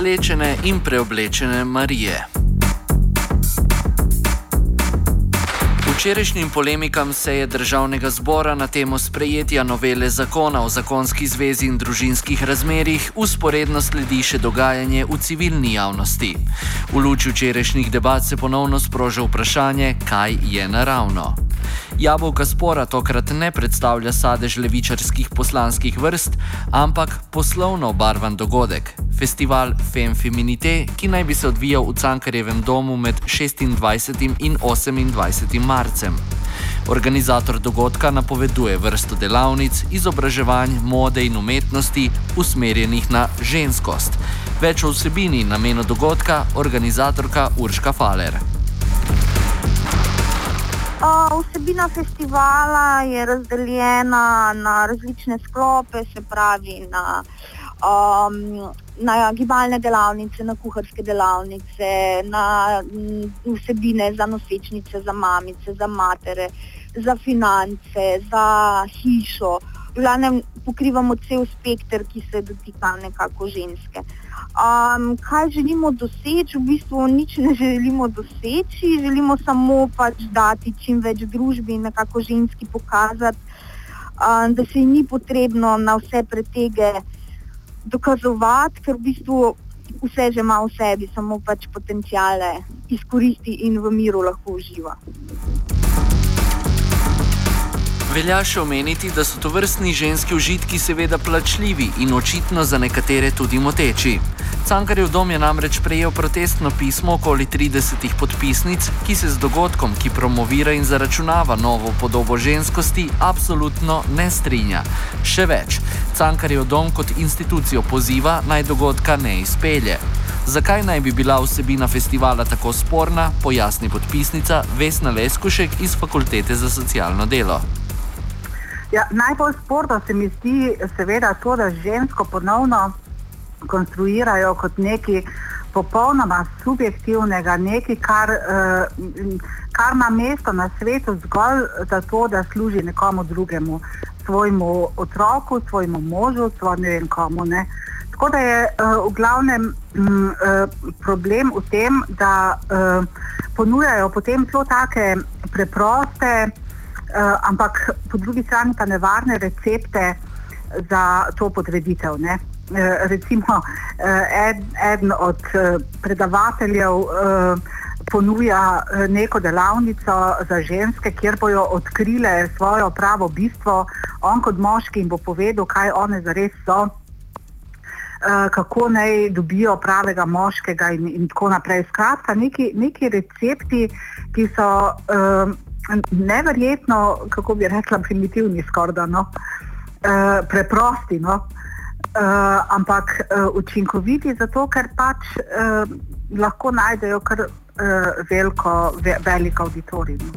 slečene in preoblečene Marije. Včerajšnjim polemikam se je državnega zbora na temo sprejetja novele zakona o zakonski zvezi in družinskih razmerjih usporedno sledi še dogajanje v civilni javnosti. V luči včerajšnjih debat se ponovno sproža vprašanje, kaj je naravno. Jabolka spora tokrat ne predstavlja sadež levičarskih poslanskih vrst, ampak poslovno obarvan dogodek. Festival Fem Feminite, ki naj bi se odvijal v Cankarjevem domu med 26. in 28. marcem. Organizator dogodka napoveduje vrsto delavnic, izobraževanj, mode in umetnosti, usmerjenih na ženskost. Več o vsebini in namenu dogodka organizatorka Urška Faler. Vsebina festivala je razdeljena na različne sklope, se pravi na, um, na gibalne delavnice, na kuharske delavnice, na vsebine za nosečnice, za mamice, za matere, za finance, za hišo. Glavnem pokrivamo cel spekter, ki se dotika nekako ženske. Um, kaj želimo doseči? V bistvu nič ne želimo doseči, želimo samo pač dati čim več družbi in nekako ženski pokazati, um, da se ji ni potrebno na vse pretege dokazovati, ker v bistvu vse že ima v sebi, samo pač potencijale izkoristi in v miru lahko uživa. Velja še omeniti, da so to vrstni ženski užitki seveda plačljivi in očitno za nekatere tudi moteči. Cankarjev dom je namreč prejel protestno pismo okoli 30 podpisnic, ki se z dogodkom, ki promovira in zaračunava novo podobo ženskosti, absolutno ne strinja. Še več, Cankarjev dom kot institucijo poziva naj dogodka ne izpelje. Zakaj naj bi bila vsebina festivala tako sporna, pojasni podpisnica Vesna Leskušek iz Fakultete za socialno delo. Ja, najbolj sporno se mi zdi, seveda, to, da žensko ponovno konstruirajo kot nekaj popolnoma subjektivnega, nekaj, kar, eh, kar ima mesto na svetu zgolj zato, da služi nekomu drugemu, svojemu otroku, svojemu možu, svojemu ne vem komu. Ne. Tako da je eh, v glavnem m, eh, problem v tem, da eh, ponujajo potem zelo take preproste. Uh, ampak po drugi strani pa nevarne recepte za to podreditev. Uh, recimo, uh, ed, eden od predavateljev ponuja neko delavnico za ženske, kjer bojo odkrile svoje pravo bistvo, on kot moški jim bo povedal, kaj one zares so. Kako naj dobijo pravega moškega, in, in tako naprej. Skratka, neki, neki recepti, ki so uh, neverjetno, kako bi rekla, primitivni, skorda, no? uh, preprosti, no? uh, ampak uh, učinkoviti, zato ker pač uh, lahko najdejo kar uh, veliko, ve, velik auditorij. No?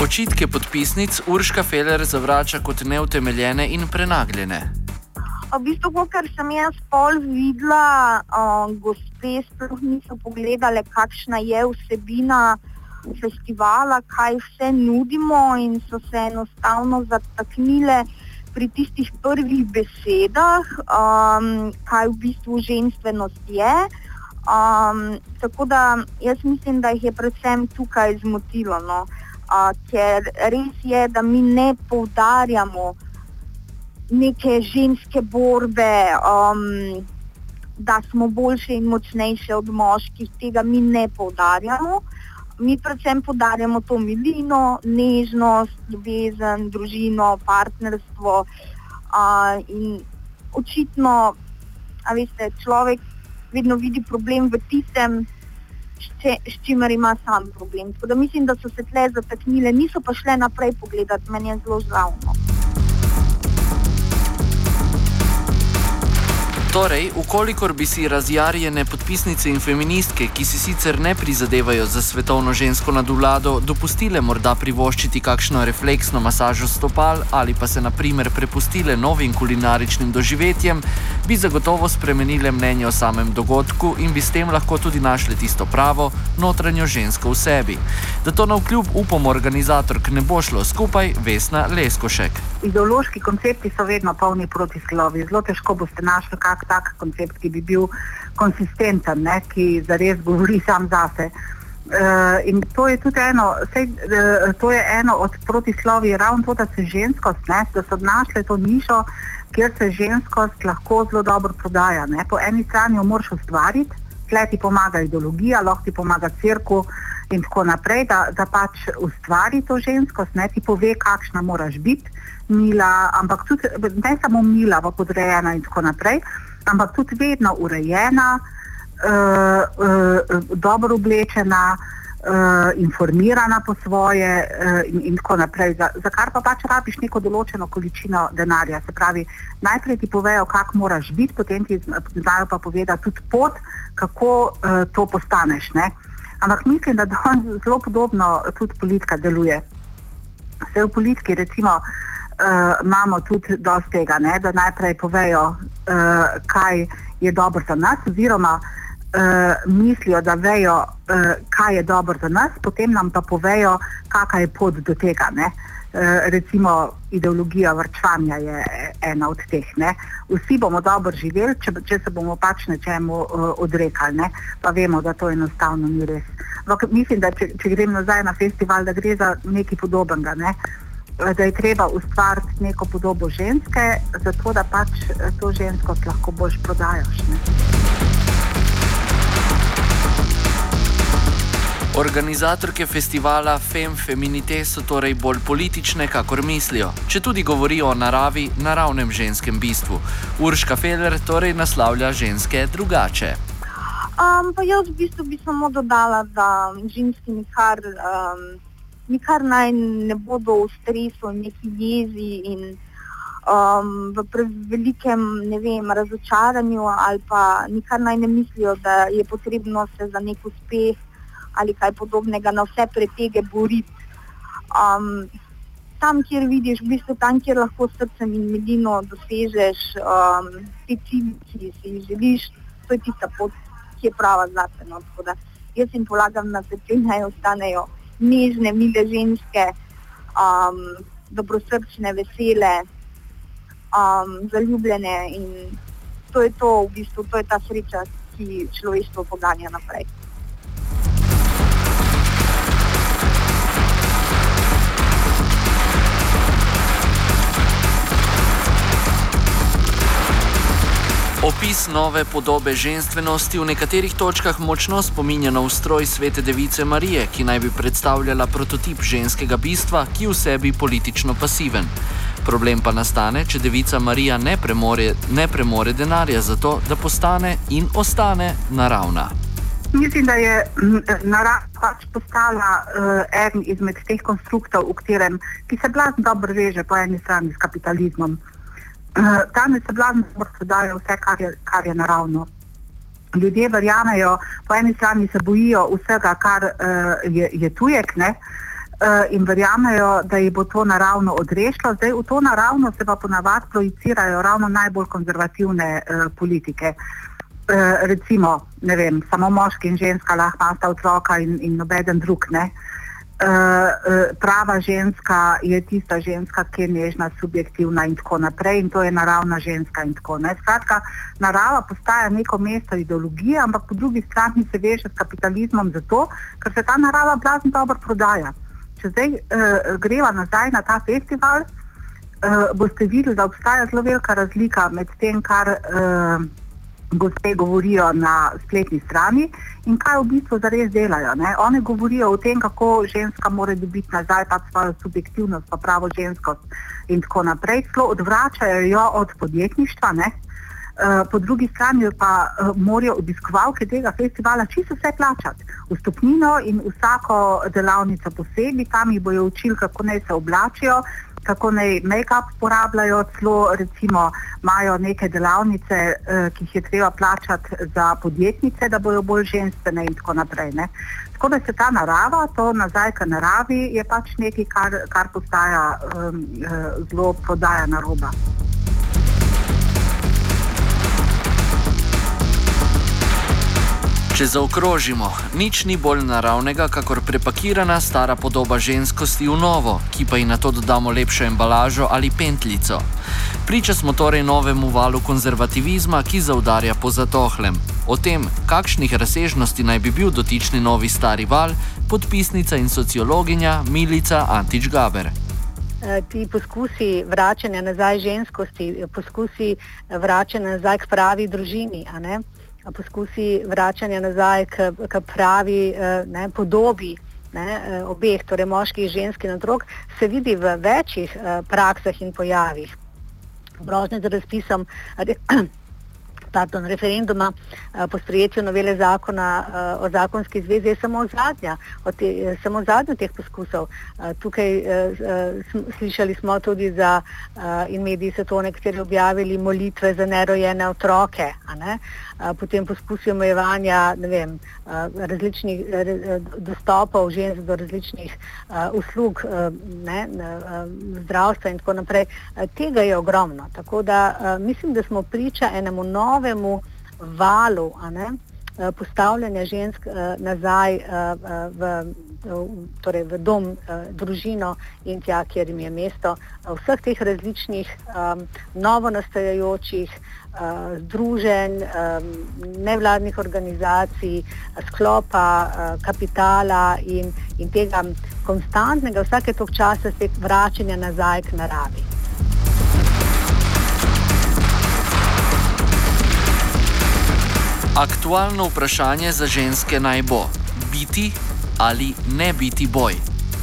Očitke podpisnic Urška Feller zavrača kot neutemeljene in prenagljene. V bistvu, kar sem jaz pol videla, uh, gospe sploh niso pogledale, kakšna je vsebina festivala, kaj vse nudimo in so se enostavno zataknile pri tistih prvih besedah, um, kaj v bistvu ženstvenost je. Um, tako da jaz mislim, da jih je predvsem tukaj zmotilo, no? uh, ker res je, da mi ne poudarjamo neke ženske borbe, um, da smo boljše in močnejše od moških, tega mi ne poudarjamo. Mi predvsem poudarjamo to milino, nežnost, ljubezen, družino, partnerstvo. Uh, in očitno, veste, človek vedno vidi problem v tistem, s čimer ima sam problem. Tako da mislim, da so se tle zataknile, niso pa šle naprej pogledati, meni je zelo žal. Torej, ukolikor bi si razjarjene podpisnice in feministke, ki si sicer ne prizadevajo za svetovno žensko nadvlado, dopustile morda privoščiti kakšno refleksno masažo stopal ali pa se naprimer prepustile novim kulinaričnim doživetjem, bi zagotovo spremenile mnenje o samem dogodku in bi s tem lahko tudi našle tisto pravo, notranjo žensko v sebi. Da to na vkljub upom organizatork ne bo šlo skupaj, Vesna Leskošek. Ideološki koncepti so vedno polni proti slovi. Zelo težko boste našli kak tak koncept, ki bi bil konsistenten, ne, ki zares govori sam zase. Uh, in to je tudi eno, sej, uh, to je eno od protislovi, ravno to, da se ženskost, ne, da so našle to nišo, kjer se ženskost lahko zelo dobro prodaja. Ne. Po eni strani jo moraš ustvariti, tle ti pomaga ideologija, lahko ti pomaga crkva in tako naprej, da, da pač ustvari to ženskost, ne ti pove, kakšna moraš biti, mila, ampak tudi ne samo mila, pa podrejena in tako naprej, ampak tudi vedno urejena, uh, uh, dobro oblečena. Uh, informirana po svoje, uh, in, in tako naprej, za, za kar pa pač rabiš neko določeno količino denarja. Se pravi, najprej ti povejo, kako moraš biti, potem ti znajo pa povedati tudi pot, kako uh, to postaneš. Ne? Ampak mislim, da zelo podobno tudi politika deluje. Vse v politiki, recimo, uh, imamo tudi dosti tega, ne, da najprej povejo, uh, kaj je dobro za nas, oziroma uh, mislijo, da vejo, uh, kaj je dobro za nas, potem nam pa povejo, kakšna je pot do tega. Ne. Eh, recimo ideologija vrčevanja je ena od teh. Ne. Vsi bomo dobro živeli, če, če se bomo pač nečemu uh, odrekali, ne. pa vemo, da to enostavno ni res. Vak, mislim, da če, če grem nazaj na festival, da gre za nekaj podobnega, ne. Da je treba ustvariti neko podobo ženske, zato da pač to žensko lahko boš prodajaš. Ne. Organizatorke festivala Fem Feminite so torej bolj politične, kakor mislijo, če tudi govorijo o naravi, naravnem ženskem bistvu. Urška Feller torej naslavlja ženske drugače. Um, jaz v bistvu bi samo dodala, da ženski nikar, um, nikar naj ne bodo v stresu, neki jezi in um, v prevelikem vem, razočaranju, ali pa nikar naj ne mislijo, da je potrebno se za nek uspeh ali kaj podobnega, na vse pretege boriti. Um, tam, kjer vidiš, v bistvu tam, kjer lahko srcem in medino dosežeš um, te cilje, ki si jih želiš, to je tista pot, ki je prava za te. No, jaz jim polagam na srce, naj ostanejo nežne, mile ženske, um, dobrosrčne, vesele, um, zaljubljene in to je to, v bistvu, to je ta sreča, ki človeštvo poganja naprej. Opis nove podobe ženskosti v nekaterih točkah močno spominja na ustroj svete device Marije, ki naj bi predstavljala prototip ženskega bistva, ki je v sebi politično pasiven. Problem pa nastane, če devica Marija ne premore, ne premore denarja za to, da postane in ostane naravna. Mislim, da je narava pač postala uh, eden izmed teh konstruktov, katerem, ki se blazno dobro veže po eni strani s kapitalizmom. Danes se vladno prodajo vse, kar je, kar je naravno. Ljudje verjamejo, po eni strani se bojijo vsega, kar uh, je, je tujek, ne? Uh, in verjamejo, da jih bo to naravno odrešilo. Zdaj v to naravno se pa ponavadi projicirajo ravno najbolj konzervativne uh, politike. Uh, recimo, ne vem, samo moški in ženska lahko imata otroka in, in nobeden drug. Uh, uh, prava ženska je tista ženska, ki je nežna, subjektivna in tako naprej, in to je naravna ženska. Skratka, narava postaja neko mesto ideologije, ampak po drugi strani se veže s kapitalizmom zato, ker se ta narava blazno dobro prodaja. Če zdaj uh, greva nazaj na ta festival, uh, boste videli, da obstaja zelo velika razlika med tem, kar. Uh, gospe govorijo na spletni strani in kaj v bistvu zares delajo. Ne? One govorijo o tem, kako ženska mora dobiti nazaj pa svojo subjektivnost, pa pravo ženskost in tako naprej. Celo odvračajo jo od podjetništva. Ne? Uh, po drugi strani pa uh, morajo obiskovalke tega festivala čisto vse plačati, vstopnino in vsako delavnico posebej, tam jih bojo učili, kako naj se oblačijo, kako naj make-up uporabljajo, celo recimo imajo neke delavnice, uh, ki jih je treba plačati za podjetnice, da bojo bolj ženstvene in tako naprej. Ne. Tako da se ta narava, to nazaj k naravi, je pač nekaj, kar, kar postaja um, zelo prodaja na roba. Če zaokrožimo, nič ni bolj naravnega, kakor prepakirana stara podoba ženskosti v novo, ki pa ji na to dodamo lepšo embalažo ali pentljico. Priča smo torej novemu valu konzervativizma, ki zaudarja po zatohlem. O tem, kakšnih razsežnosti naj bi bil dotični novi stari val, podpisnica in sociologinja Milica Antič Gaber. Eh, ti poskusi vračanja nazaj ženskosti, poskusi vračanja nazaj k pravi družini, poskusi vračanja nazaj k, k pravi eh, ne, podobi ne, eh, obeh, torej moških in žensk in otrok, se vidi v večjih eh, praksah in pojavih. Brožne za razpisom pardon, referenduma uh, po sprejetju novele zakona uh, o zakonski zvezi je samo zadnja, te, samo zadnja teh poskusov. Tukaj slišali smo tudi za, in mediji so to nekateri objavili, molitve za nerojene otroke, ne? potem poskusi omejevanja vem, različnih dostopov žensk do različnih uslug ne, zdravstva in tako naprej. Tega je ogromno. Tako da mislim, da smo priča enemu novemu novemu valu ne, eh, postavljanja žensk eh, nazaj eh, v, torej v dom, družino in tja, kjer jim je mesto, vseh teh različnih novo nastajajočih združenj, nevladnih organizacij, sklopa kapitala in, in tega konstantnega, vsake tok časa spet vračanja nazaj k naravi. Aktualno vprašanje za ženske naj bo: biti ali ne biti boj,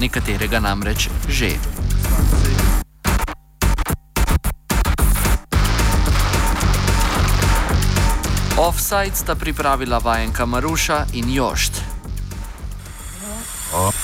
nekaterega namreč že. Offside sta pripravila vajenka Maruša in Jošt. Oh.